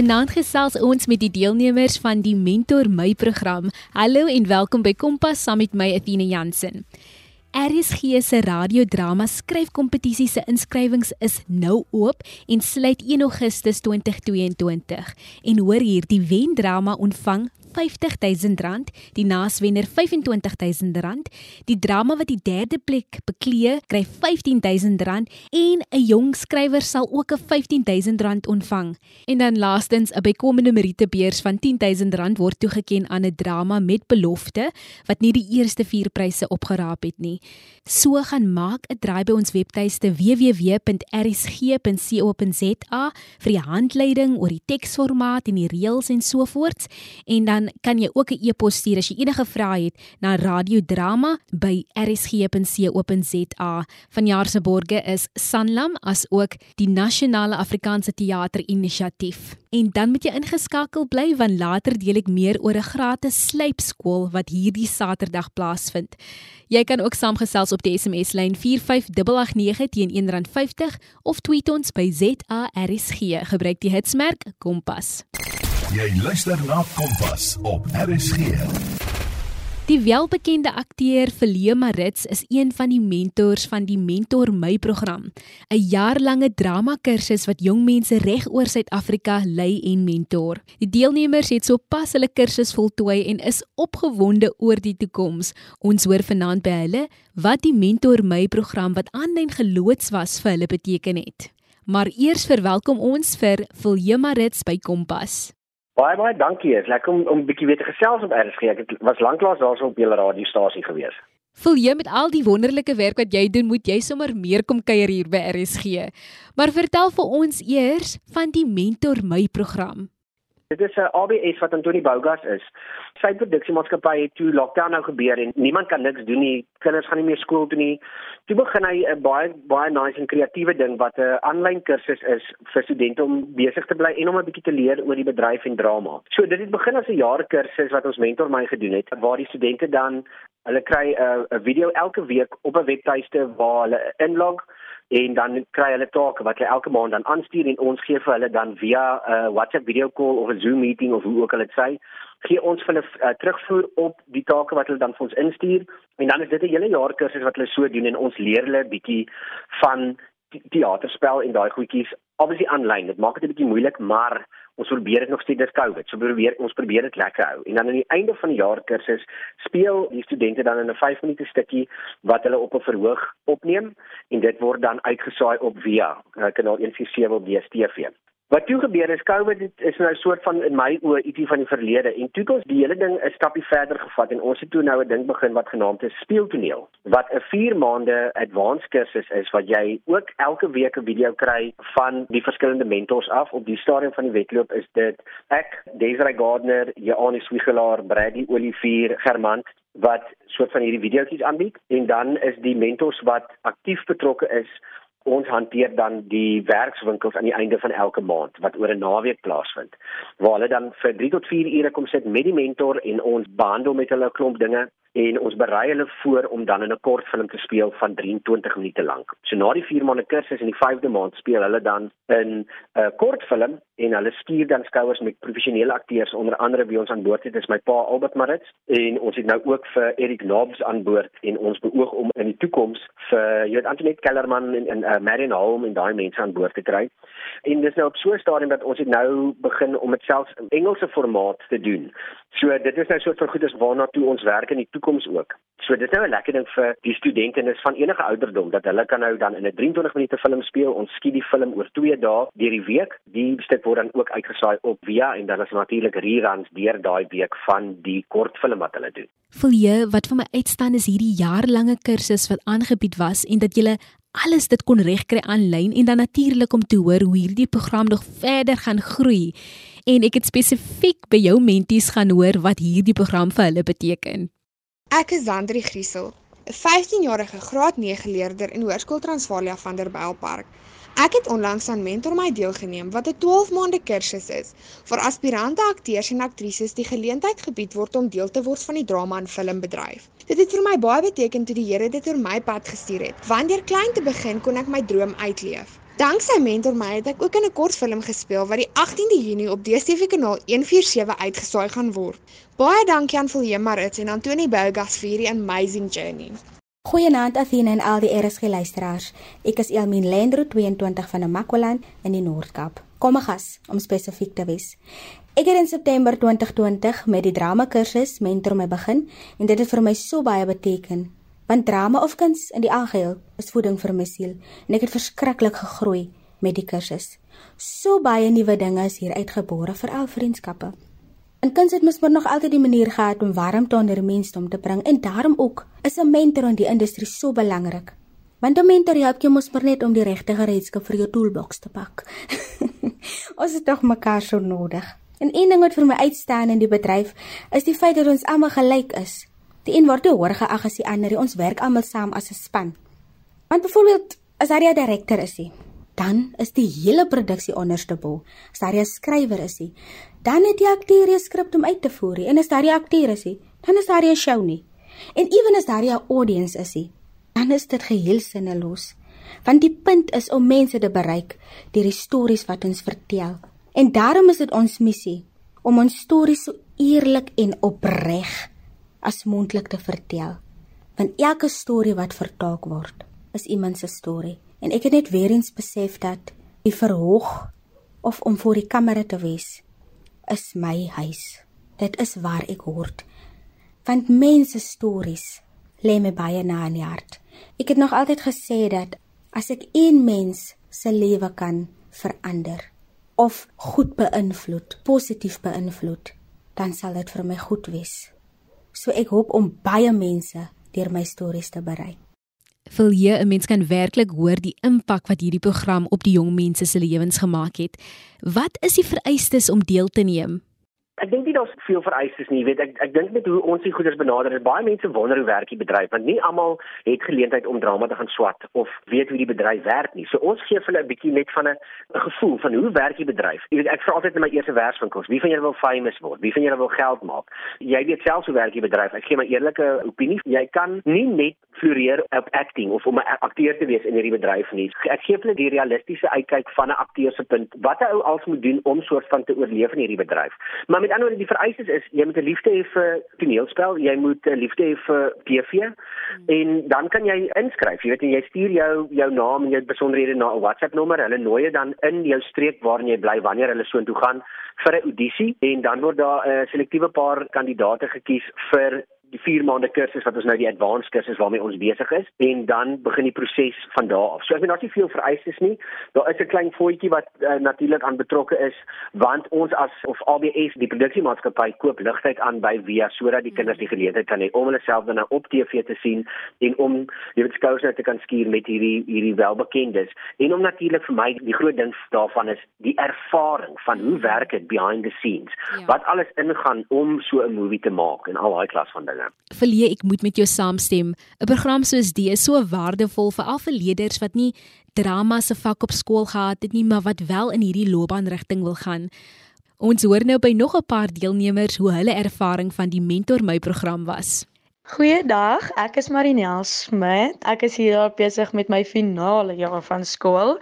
Vanaand gesels ons met die deelnemers van die Mentor My program. Hallo en welkom by Kompas saam met my Athena Jansen. RSG se radiodrama skryfkompetisie se inskrywings is nou oop en sluit 1 Augustus 2022. En hoor hier, die wendrama ontvang R50000, die naaswenner R25000, die drama wat die derde plek beklee, kry R15000 en 'n jong skrywer sal ook 'n R15000 ontvang. En dan laastens 'n bykomende merietebeurs van R10000 word toegekend aan 'n drama met belofte wat nie die eerste 4 pryse opgeraap het nie. So gaan maak 'n draai by ons webtuiste www.rsg.co.za vir die handleiding oor die teksformaat en die reëls en so voorts en dan dan kan jy ook 'n e-pos stuur as jy enige vrae het na radiodrama@rsg.co.za. Vanjaar se borge is Sanlam as ook die Nasionale Afrikaanse Teater Inisiatief. En dan moet jy ingeskakel bly want later deel ek meer oor 'n gratis slypskool wat hierdie Saterdag plaasvind. Jy kan ook saamgesels op die SMS lyn 45889 teen R1.50 of tweet ons by ZARSG. Gebruik die hitsmerk Kompas. Jy luister na Kompas op RSG. Die welbekende akteur Philia Marits is een van die mentors van die Mentor My program, 'n jaarlange drama kursus wat jong mense reg oor Suid-Afrika lei en mentor. Die deelnemers het sopas hulle kursus voltooi en is opgewonde oor die toekoms. Ons hoor vanaand by hulle wat die Mentor My program wat aanlyn geloods was vir hulle beteken het. Maar eers verwelkom ons vir Philia Marits by Kompas. Baie baie dankie. Dit is lekker om om 'n bietjie weer te gesels op RSG. Ek het, was lanklaas daarso op julle radiostasie gewees. Voel jy met al die wonderlike werk wat jy doen, moet jy sommer meer kom kuier hier by RSG. Maar vertel vir ons eers van die Mentor My program. Dit is 'n ABS wat Antoni Bougas is. Sy produksiemaatskappy het toe lockdown nou gebeur en niemand kan niks doen nie. Kinders gaan nie meer skool toe nie. Toe begin hy 'n baie baie nice en kreatiewe ding wat 'n aanlyn kursus is vir studente om besig te bly en om 'n bietjie te leer oor die bedryf en drama. So dit het begin as 'n jaar kursus wat ons mentor my gedoen het waar die studente dan hulle kry 'n video elke week op 'n webtuiste waar hulle inlog en dan kry hulle take wat hulle elke maand dan aanstuur en ons gee vir hulle dan via 'n uh, WhatsApp video call of 'n Zoom meeting of hoe ook al dit sê gee ons hulle uh, terugvoer op die take wat hulle dan vir ons instuur. En dan is dit 'n hele jaar kursus wat hulle so doen en ons leer hulle 'n bietjie van teaterspel en daai goedjies obviously aanlyn dit maak dit 'n bietjie moeilik maar ons probeer dit nog steeds dis COVID. So probeer ons probeer dit lekker hou. En dan aan die einde van die jaar kursus speel die studente dan in 'n 5 minute stukkie wat hulle op 'n verhoog opneem en dit word dan uitgesaai op via kanaal 147 op DStv. Wat toe gebeur is COVID is nou 'n soort van in my oë ietsie van die verlede en toe het ons die hele ding 'n stappie verder gevat en ons het toe nou 'n ding begin wat genaamd is speeltoneel wat 'n 4 maande advanced kursus is wat jy ook elke week 'n video kry van die verskillende mentors af. Op die stadium van die wedloop is dit ek Desiree Gardner, Janie Swigelaar, Brady Olivier, Germant wat soort van hierdie videoetjies aanbied. En dan is die mentors wat aktief betrokke is Ons hanteer dan die werkswinkels aan die einde van elke maand wat oor 'n naweek plaasvind. Waar hulle dan vir 3 tot 4 ure kom sit met die mentor en ons behandel met hulle 'n klomp dinge en ons berei hulle voor om dan in 'n kortfilm te speel van 23 minute lank. So na die 4 maande kursus en die 5de maand speel hulle dan in 'n kortfilm en hulle stuur dan skouers met professionele akteurs onder andere wie ons aan boord het is my pa Albert Marits en ons het nou ook vir Erik Nobs aan boord en ons beoog om in die toekoms vir jy weet Antoinette Kellerman en en uh, Marion Holm en daai mense aan boord te kry. En dis nou op so 'n stadium dat ons het nou begin om dit selfs in Engelse formaat te doen. So dit is nou so 'n soort van goedes waarna toe ons werk in die toekoms ook. So dit is nou 'n lekker ding vir die studente en is van enige ouderdom dat hulle kan nou dan in 'n 23 minute film speel. Ons skiet die film oor 2 dae deur die week. Die stuk word dan ook uitgesaai op via en dan is natuurlik reruns deur daai week van die kortfilm wat hulle doen. Voel jy wat vir my uitstaan is hierdie jaarlange kursus wat aangebied was en dat jy alles dit kon regkry aanlyn en dan natuurlik om te hoor hoe hierdie program nog verder gaan groei. En ek het spesifiek by jou menties gaan hoor wat hierdie program vir hulle beteken. Ek is Sandri Griesel, 'n 15-jarige graad 9 leerder in Hoërskool Transvaalia van der Bylpark. Ek het onlangs aan Mentor My deelgeneem wat 'n 12 maande kursus is vir aspirante akteurs en aktrises die geleentheid gebied word om deel te word van die drama en filmbedryf. Dit het vir my baie beteken toe die Here dit oor my pad gestuur het. Want deur klein te begin kon ek my droom uitleef. Dank sy mentor my het ek ook in 'n kortfilm gespeel wat die 18de Junie op DStv kanaal 147 uitgesaai gaan word. Baie dankie aan Vilje Marits en Antoni Bougas vir hierdie amazing journey. Goeienaand Athena en al die RSG luisteraars. Ek is Elmien Lendro 22 van Namakwaland in die Noord-Kaap. Kom ek gas om spesifiek te wees. Ek het in September 2020 met die drama kursus Mentor my begin en dit het vir my so baie beteken want drama of kuns in die algeheel is voeding vir my siel en ek het verskriklik gegroei met die kursus. So baie nuwe dinge is hier uitgebore vir al vriendskappe. En kuns het mos maar nog altyd die manier gehad om warmte onder mense om te bring en daarom ook is 'n mentor in die industrie so belangrik. Want 'n mentor help jou mos maar net om die regte gereedskap vir jou toolbox te pak. ons het tog mekaar so nodig. En een ding wat vir my uitstaan in die bedryf is die feit dat ons almal gelyk is Die een word hoor geag as die ander. Ons werk almal saam as 'n span. Want byvoorbeeld, as daar 'n direkteur is, hy, dan is die hele produksie onderste bo. As daar 'n skrywer is, hy, dan het die akteur 'n skrip om uit te voer. En as daar 'n akteur is, hy, dan is daar 'n show nie. En ewen as daar 'n audience is, hy, dan is dit geheel sinneloos. Want die punt is om mense te bereik deur die stories wat ons vertel. En daarom is dit ons missie om ons stories so eerlik en opreg as mondelik te vertel. Want elke storie wat vertaal word, is iemand se storie. En ek het net weer eens besef dat die verhoog of om voor die kamera te wees is my huis. Dit is waar ek hoort. Want mense stories lê my baie na in die hart. Ek het nog altyd gesê dat as ek een mens se lewe kan verander of goed beïnvloed, positief beïnvloed, dan sal dit vir my goed wees. So ek hoop om baie mense deur my stories te bereik. Wil jy 'n mens kan werklik hoor die impak wat hierdie program op die jong mense se lewens gemaak het? Wat is die vereistes om deel te neem? Ek dink nie daar's veel vereistes nie, weet ek ek dink met hoe ons die goeders benader baie mense wonder hoe werk die bedryf, want nie almal het geleentheid om drama te gaan swat of weet hoe die bedryf werk nie. So ons gee hulle 'n bietjie net van 'n gevoel van hoe werk die bedryf. Jy weet ek vra altyd in my eerste verswinkels, wie van julle wil famous word? Wie van julle wil geld maak? Jy weet self hoe werk die bedryf. Ek gee my eerlike opinie. Jy kan nie net floreer op acting of om 'n akteur te wees in hierdie bedryf nie. Ek gee hulle die realistiese uitkyk van 'n akteur se punt. Wat 'n ou als moet doen om soort van te oorleef in hierdie bedryf. Maar met ander woorde die vereistes is jy moet 'n liefde hê vir toneelspel, jy moet 'n liefde hê vir TV en dan kan jy inskryf. Jy weet jy stuur jou jou naam en jou besonderhede na 'n WhatsApp nommer. Hulle nooi jou dan in jou streek waarin jy bly wanneer hulle soontoe gaan vir 'n audisie en dan word daar 'n selektiewe paar kandidaate gekies vir die 4 maande kursus wat ons nou die advanced kursus waarmee ons besig is en dan begin die proses van daar af. So ek weet daar's nie veel vereistes nie. Daar is 'n klein voetjie wat uh, natuurlik aan betrokke is want ons as of ABS die produksiemaatskappy koop ligtyd aan by Via sodat die kinders die geleentheid kan hê om hulle self dan nou op TV te sien en om jy weet skous net te kan skuur met hierdie hierdie welbekendes en om natuurlik vir my die groot ding daarvan is die ervaring van hoe werk dit behind the scenes. Ja. Wat alles ingaan om so 'n movie te maak en al daai klas van dinge dinge. Verlee, ek moet met jou saamstem. 'n Program soos die is so waardevol vir al vir leerders wat nie drama se vak op skool gehad het nie, maar wat wel in hierdie loopbaanrigting wil gaan. Ons hoor nou by nog 'n paar deelnemers hoe hulle ervaring van die Mentor My program was. Goeiedag, ek is Marinel Smit. Ek is hier besig met my finale jaar van skool.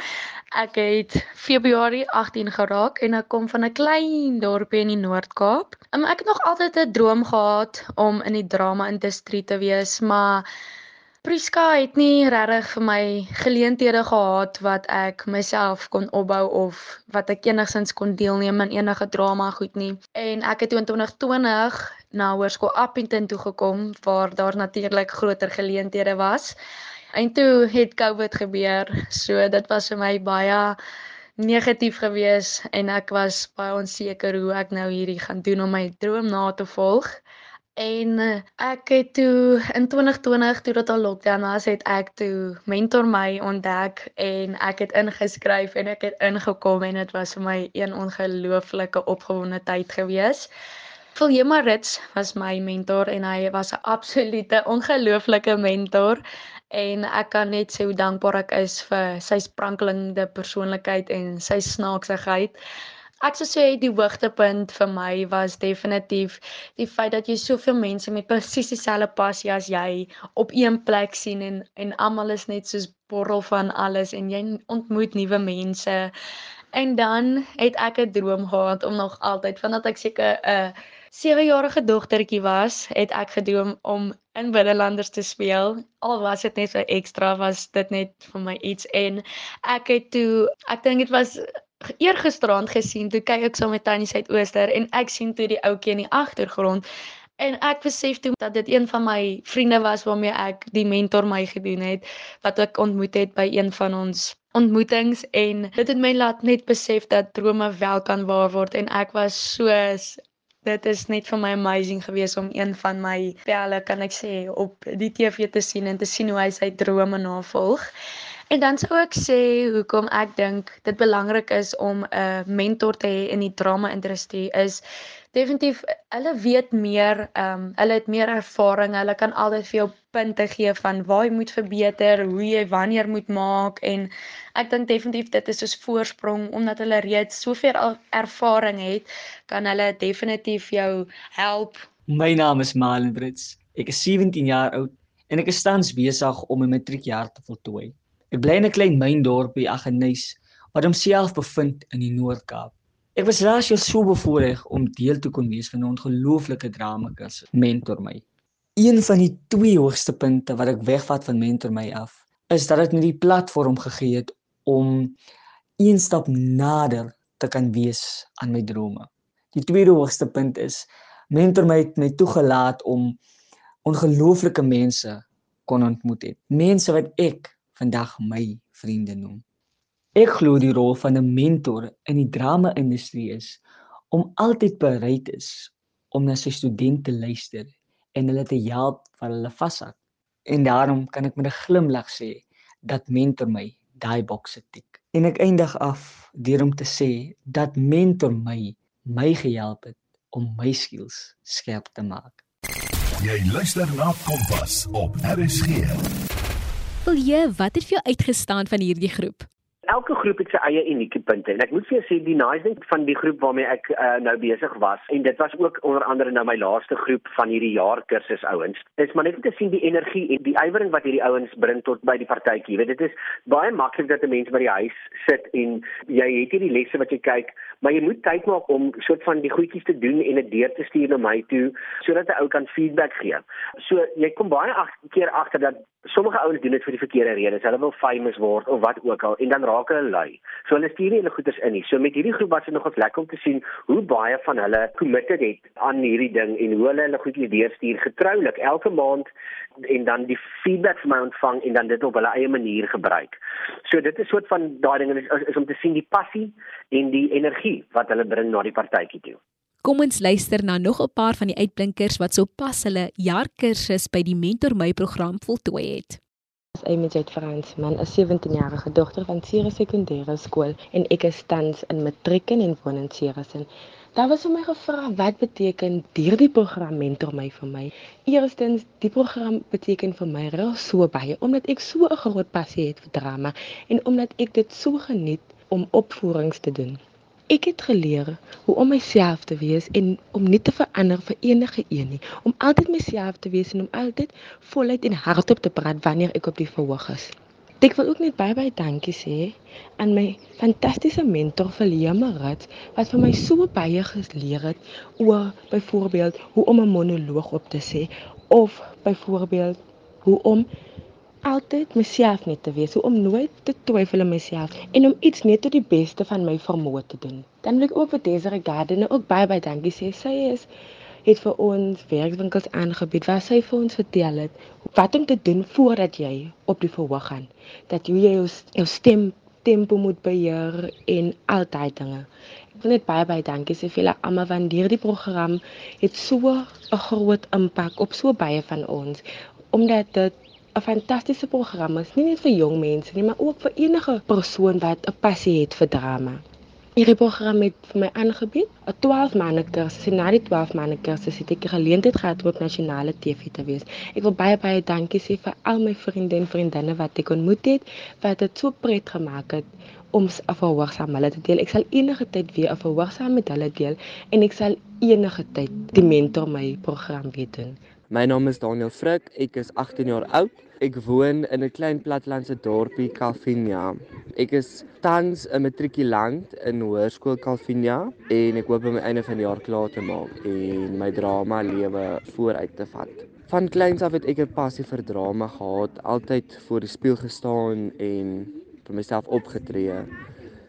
Ek het Februarie 18 geraak en ek kom van 'n klein dorpie in die Noord-Kaap. Um, ek het nog altyd 'n droom gehad om in die drama-industrie te wees, maar Priska het nie regtig vir my geleenthede gehad wat ek myself kon opbou of wat ek enigsins kon deelneem aan enige drama goed nie. En ek het in 2020 na Hoërskool Appington toe gekom waar daar natuurlik groter geleenthede was. En toe het COVID gebeur. So dit was vir my baie negatief geweest en ek was baie onseker hoe ek nou hierdie gaan doen om my droom na te volg. En eh, ek het toe in 2020 toe dit al lockdown was, het ek toe mentor my ontdek en ek het ingeskryf en ek het ingekom en dit was vir my een ongelooflike opgewonde tyd geweest. Viljema Rits was my mentor en hy was 'n absolute ongelooflike mentor en ek kan net sê hoe dankbaar ek is vir sy sprankelende persoonlikheid en sy snaaksigheid. Ek sou sê die hoogtepunt vir my was definitief die feit dat jy soveel mense met presies dieselfde passie as jy op een plek sien en en almal is net soos borrel van alles en jy ontmoet nuwe mense. En dan het ek 'n droom gehad om nog altyd vandat ek seker 'n uh, 7-jarige dogtertjie was, het ek gedroom om in binnelanders te speel. Al was dit net so ekstra was dit net vir my iets. En ek het toe ek dink dit was eergisteraand gesien toe kyk ek saam so met Tannie Suidooster en ek sien toe die ouetjie in die agtergrond. En ek besef toe dat dit een van my vriende was waarmee ek die mentor my gedoen het wat ek ontmoet het by een van ons ontmoetings. En dit het my laat net besef dat drome wel kan waar word. En ek was so dit is net vir my amazing geweest om een van my pelle kan ek sê op die TV te sien en te sien hoe hy sy drome navolg. En dan sou ek sê hoekom ek dink dit belangrik is om 'n mentor te hê in die drama industrie is definitief hulle weet meer, ehm um, hulle het meer ervaring, hulle kan altyd vir jou punte gee van waar jy moet verbeter, hoe jy wanneer moet maak en ek dink definitief dit is soos voorsprong omdat hulle reeds soveel ervaring het, kan hulle definitief jou help. My naam is Malen Brits. Ek is 17 jaar oud en ek is tans besig om my matriekjaar te voltooi. Ek bly in 'n klein myndorpie Aggeneys wat homself bevind in die Noord-Kaap. Ek was laas jaar so bevoorreg om deel te kon wees van 'n ongelooflike drama kursus Mentor My. Een van die twee hoogste punte wat ek wegvat van Mentor My af, is dat dit my die platform gegee het om een stap nader te kan wees aan my drome. Die tweede hoogste punt is Mentor My het my toegelaat om ongelooflike mense kon ontmoet het. Mense wat ek vandag my vriende noem. Ek glo die rol van 'n mentor in die drama-industrie is om altyd bereid is om na sy studente luister en hulle te help waar hulle vashak. En daarom kan ek met 'n glimlag sê dat mentor my daai bokse tik. En ek eindig af deur om te sê dat mentor my my gehelp het om my skills skerp te maak. Jy luister na Kompas op RSG. Vilje, wat het vir jou uitgestaan van hierdie groep? Elke groep het sy eie unieke punte en ek moet vir jou sê die nice ding van die groep waarmee ek uh, nou besig was en dit was ook onder andere nou my laaste groep van hierdie jaar kursus ouens is maar net om te sien die energie en die ywering wat hierdie ouens bring tot by die partytjie. Jy weet dit is baie maklik dat 'n mens by die huis sit en jy het hierdie lesse wat jy kyk, maar jy moet tyd maak om soort van die goedjies te doen en dit deur te stuur na my toe sodat 'n ou kan feedback gee. So jy kom baie ag keer agter dat sommige ouens doen dit vir die verkeerde redes. Hulle wil famous word of wat ook al en dan raak hulle lui. So hulle stuur nie hulle goeders in nie. So met hierdie groep was dit nogals lekker om te sien hoe baie van hulle committed het aan hierdie ding en hoe hulle hulle goedjies deurstuur getroulik elke maand en dan die feedback vir my ontvang en dan dit op hulle eie manier gebruik. So dit is soort van daai ding is, is om te sien die passie en die energie wat hulle bring na die partytjie toe. Kom ons luister na nog 'n paar van die uitblinkers wat sopas hulle jaarkursus by die Mentor My program voltooi het. Emijet Fransman, 'n 17-jarige dogter van Ceres Sekondêre Skool en ek is tans in matriek en woon in Ceres. Daar was vir my gevra wat beteken hierdie program Mentor My vir my. Eerstens, die program beteken vir my reg so baie omdat ek so 'n groot passie het vir drama en omdat ek dit so geniet om opvoerings te doen. Ek het geleer hoe om myself te wees en om nie te verander vir enige een nie, om altyd myself te wees en om altyd voluit en hardop te praat wanneer ek op die verhoog is. Ek wil ook net baie baie dankie sê aan my fantastiese mentor Velia Marat wat vir my so baie geleer het oor byvoorbeeld hoe om 'n monoloog op te sê of byvoorbeeld hoe om altyd myself net te wees, om nooit te twyfel in myself en om iets net tot die beste van my vermoë te doen. Dan wil ek ook vir Desiree Gardner ook baie baie dankie sê. Sy is het vir ons werkswinkels aangebied waar sy vir ons vertel het wat om te doen voordat jy op die verhoog gaan. Dat jy jou, jou stem tempo moet beheer en al daai dinge. Ek wil net baie baie dankie sê vir almal van hierdie program het so 'n groot impak op so baie van ons omdat dit 'n fantastiese program is, nie net vir jong mense nie, maar ook vir enige persoon wat 'n passie het vir drama. Hierdie program het vir my aangebied 'n 12 maande kursus. En na die 12 maande kursus het ek geleentheid gehad om op nasionale TV te wees. Ek wil baie baie dankie sê vir al my vriende en vriendinne wat ek ontmoet het wat dit so pret gemaak het om 'n verhoogsaam hulle te deel. Ek sal enige tyd weer 'n verhoogsaam met hulle deel en ek sal enige tyd die mentor my program weer doen. My naam is Daniel Frik, ek is 18 jaar oud. Ek woon in 'n klein platlandse dorpie Calvinia. Ek is tans 'n matrikulant in Hoërskool Calvinia en ek hoop om my einde van die jaar klaar te maak en my drama lewe vooruit te vat. Van kleins af het ek 'n passie vir drama gehad, altyd voor die spieël gestaan en vir myself opgetree.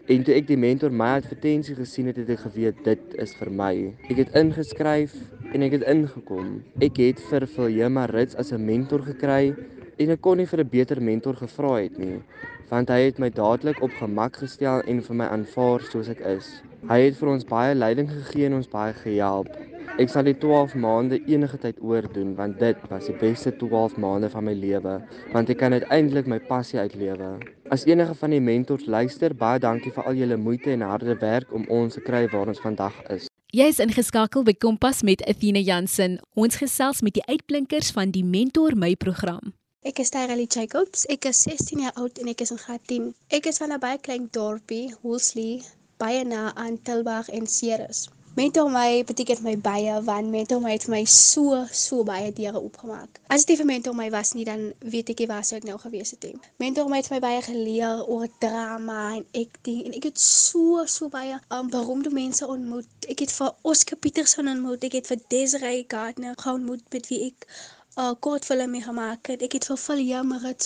En toe ek die mentor my advertensie gesien het, het ek geweet dit is vir my. Ek het ingeskryf en ek het ingekom. Ek het vir Viljoen Rits as 'n mentor gekry en ek kon nie vir 'n beter mentor gevra het nie, want hy het my dadelik op gemak gestel en vir my aanvaar soos ek is. Hy het vir ons baie leiding gegee en ons baie gehelp. Ek sal die 12 maande enige tyd oordoen want dit was die beste 12 maande van my lewe want ek kan uiteindelik my passie uitlewe. As enige van die mentors luister, baie dankie vir al julle moeite en harde werk om ons te kry waar ons vandag is. Jy is ingeskakel by Kompas met Athena Jansen. Ons gesels met die uitblinkers van die Mentor My program. Ek is Tyrelie Jacobs. Ek is 16 jaar oud en ek is in graad 10. Ek is van 'n baie klein dorpie, Woolsley, baie na aan Tilburg en Ceres. Mentor my beteken my baie want mentor my het vir my so so baie deure oopgemaak. As dit vir mentor my was nie dan weet ek nie waar sou ek nou gewees het nie. Mentor my het my baie geleer oor drama en acting en ek het so so baie um, beroemde mense ontmoet. Ek het vir Oscar Peterson ontmoet, ek het vir Desiree Gardner ontmoet met wie ek 'n uh, kortfilm mee gemaak het. Ek het vir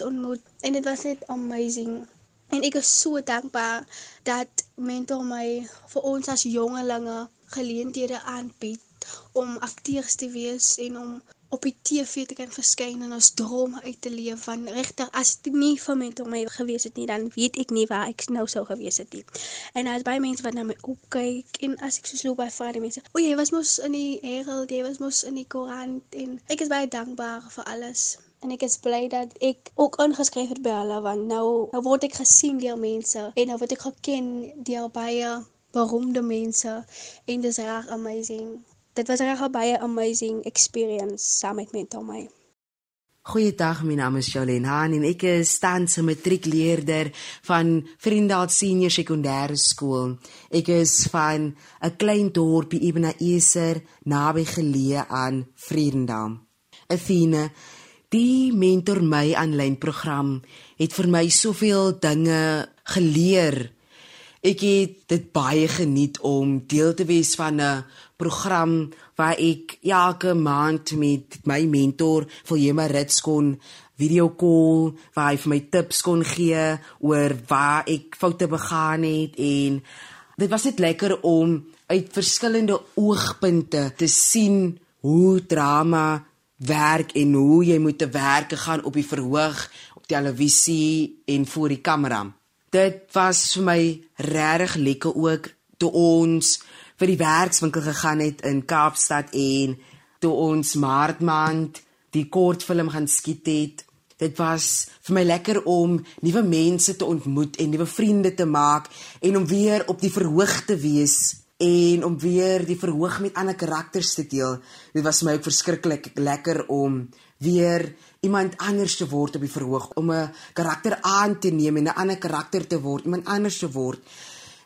ontmoet en dit was net amazing. En ek is so dankbaar dat mentor my vir ons as jongelinge geleenthede aanbied om akteurs te wees en om op die TV te kan verskyn en ons drome uit te leef van regter as dit nie vir mentor my gewees het nie dan weet ek nie waar ek nou sou gewees het nie. En as baie mense wat na my opkyk en as ek so loop by vader mense, o jy was mos in die Herald, jy was mos in die koerant en ek is baie dankbaar vir alles en ek is bly dat ek ook ingeskryf het by hulle want nou nou word ek gesien deur mense en nou word ek geken deur baie beroemde mense en dis reg amazing. Dit was reg 'n baie amazing experience saam met mentor my. Goeiedag, my naam is Jolene Han en ek is tans 'n matriekleerder van Vriendal Senior Sekondêre Skool. Ek is van 'n klein dorpie Ebenezer naby geleë aan Vriendal. Athena, die mentor my aanlyn program het vir my soveel dinge geleer Ek het dit baie geniet om deel te wees van 'n program waar ek elke maand met my mentor Viljoen Rits kon video call waar hy vir my tips kon gee oor waar ek foute begaan het en dit was net lekker om uit verskillende oogpunte te sien hoe drama werk en hoe jy moet te werk gaan op die verhoog op televisie en voor die kamera dit was vir my regtig lekker ook toe ons vir die werkswinkel gegaan het in Kaapstad en toe ons maartmaand die kortfilm gaan skiet het. Dit was vir my lekker om nuwe mense te ontmoet en nuwe vriende te maak en om weer op die verhoog te wees en om weer die verhoog met ander karakters te deel. Dit was vir my ook verskriklik lekker om weer iemand anders te word op die verhoog om 'n karakter aan te neem en 'n ander karakter te word, iemand anders te word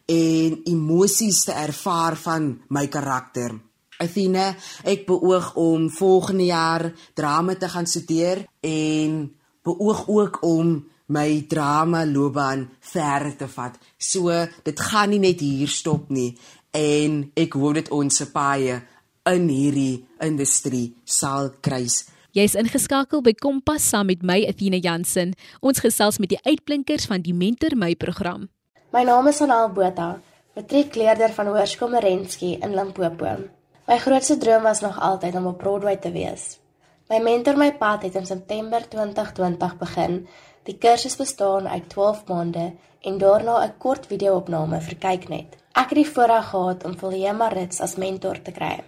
en emosies te ervaar van my karakter. Athena, ek beoog om volgende jaar drama te gaan studeer en beoog ook om my drama loopbaan verder te vat. So dit gaan nie net hier stop nie en ek hoop dit ons se paie in hierdie industrie sal kruis. Jy's ingeskakel by Kompas saam met my Athena Jansen. Ons gesels met die uitblinkers van die Mentor My program. My naam is Anal Botha, matriekleerder van Hoërskool Merensky in Limpopo. My grootste droom was nog altyd om op Broadway te wees. My mentor my pad het in September 2020 begin. Die kursus bestaan uit 12 maande en daarna 'n kort video-opname vir kyknet. Ek het die voorreg gehad om Viljoen Marits as mentor te kry.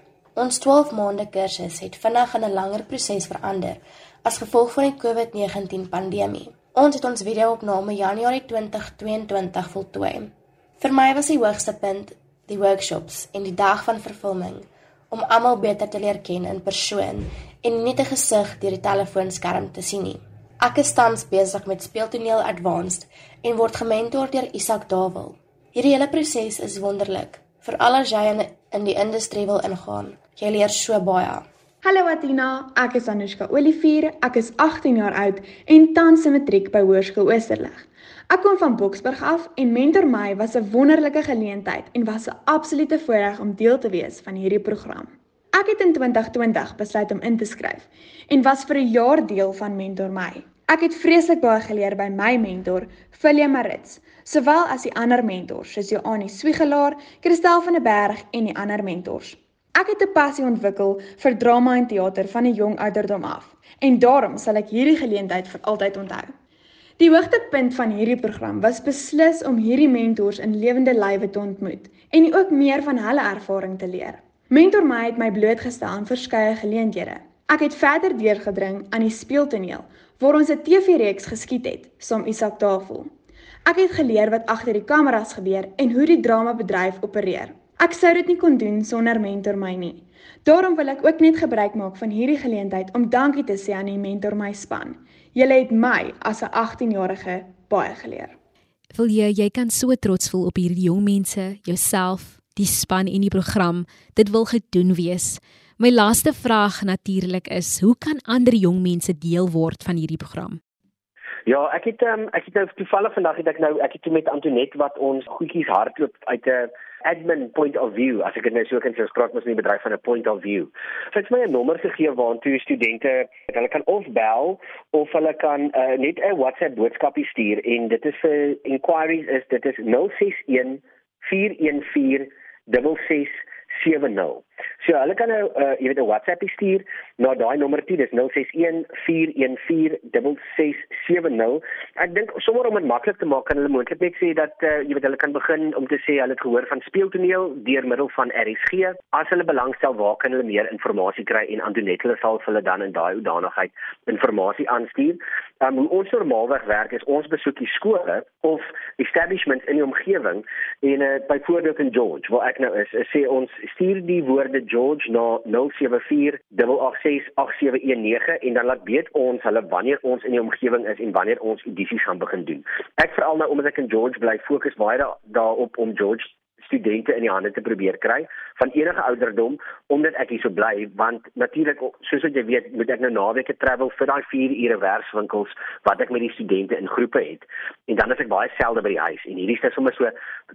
Ons 12 maande kursus het vinnig in 'n langer proses verander as gevolg van die COVID-19 pandemie. Ons het ons video-opname Januarie 2022 voltooi. Vir my was die hoogste punt die workshops en die dag van vervulling om almal beter te leer ken in persoon en nie 'n gesig deur die telefoonskerm te sien nie. Ek is tans besig met speeltoneel advanced en word gementor deur Isak Dawel. Hierdie hele proses is wonderlik, veral as jy in, in die industrie wil ingaan. Jy leer so baie. Hallo Atina, ek is Anushka Olivier, ek is 18 jaar oud en tans in matriek by Hoërskool Oosterlig. Ek kom van Boksburg af en Mentor My was 'n wonderlike geleentheid en was 'n absolute voorreg om deel te wees van hierdie program. Ek het in 2020 besluit om in te skryf en was vir 'n jaar deel van Mentor My. Ek het vreeslik baie geleer by my mentor, Philia Marits, sowel as die ander mentors soos Joanie Swiegelaar, Christel van der Berg en die ander mentors. Ek het 'n passie ontwikkel vir drama en teater van 'n jong ouderdom af en daarom sal ek hierdie geleentheid vir altyd onthou. Die hoogtepunt van hierdie program was beslis om hierdie mentors in lewende lywe te ontmoet en ook meer van hulle ervaring te leer. Mentor my het my blootgestel aan verskeie geleenthede. Ek het verder deurgedring aan die speeltoneel waar ons 'n TV-reeks geskiet het, saam Isak Tafel. Ek het geleer wat agter die kameras gebeur en hoe die dramabedryf opereer. Ek sou dit nie kon doen sonder mentor my nie. Daarom wil ek ook net gebruik maak van hierdie geleentheid om dankie te sê aan die mentor my span. Julle het my as 'n 18-jarige baie geleer. Wil jy jy kan so trots voel op hierdie jong mense, jouself, die span en die program. Dit wil gedoen wees. My laaste vraag natuurlik is, hoe kan ander jong mense deel word van hierdie program? Ja, ek het um, ek het nou toevallig vandag het ek nou ek het toe met Antonet wat ons goedjies hardloop uit 'n admin point of view as ek dit nou so kan sê ons praat mos nie bedryf van 'n point of view. So het my 'n nommer gegee waartoe studente hulle kan of bel of hulle kan uh, net 'n WhatsApp boodskapie stuur en dit is vir inquiries is dit is 061 414 6670. So hulle kan nou uh, jy weet 'n WhatsApp stuur na daai nommer toe, dis 0614146670. Ek dink sommer om dit maklik te maak kan hulle moontlik net sê dat uh, jy weet hulle kan begin om te sê hulle het gehoor van speeltoneel deur middel van RSG. As hulle belangstel, waar kan hulle meer inligting kry en Antoinette hulle sal hulle dan in daai hoedanigheid inligting aanstuur. Um, hoe ons normaalweg werk is ons besoek die skole of establishments in die omgewing en uh, byvoorbeeld in George waar ek nou is, is sê ons stuur die woorde George na 074 8868719 en dan laat weet ons hulle wanneer ons in die omgewing is en wanneer ons edisies gaan begin doen. Ek veral nou omdat ek in George bly, fokus baie daarop om George studente in die hande te probeer kry van enige ouderdom omdat ek hier so bly want natuurlik soos wat jy weet moet ek nou naweke travel vir daai 4 ure werkswinkels wat ek met die studente in groepe het. En dan is ek baie selde by die huis. En hierdie is net sommer so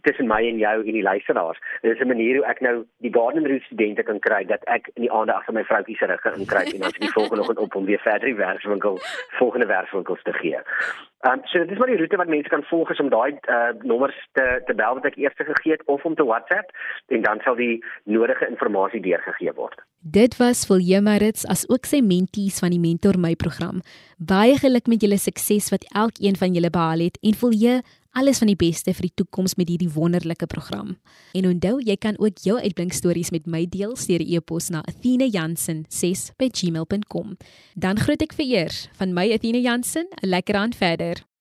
tussen my en jou en die luisteraars. Dit is 'n manier hoe ek nou die garden route studente kan kry dat ek in die aande agter my vroutjie se rug in kry en dan die volgende oggend op om weer verder die werkswinkel volgende werkswinkels te gee Um, so dit is maar die roete wat mense kan volg is om daai uh, nommers te te bel wat ek eers gegee het of om te WhatsApp en dan sal die nodige inligting deurgegee word. Dit was vir Jemarits as ook sy mentees van die Mentor My program. Baie geluk met julle sukses wat elkeen van julle behaal het en julle alles van die beste vir die toekoms met hierdie wonderlike program. En onthou, jy kan ook jou uitblinkstories met my deel deur e-pos na athenajansen6@gmail.com. Dan groet ek vir eers van my Athena Jansen, 'n lekker aand verder.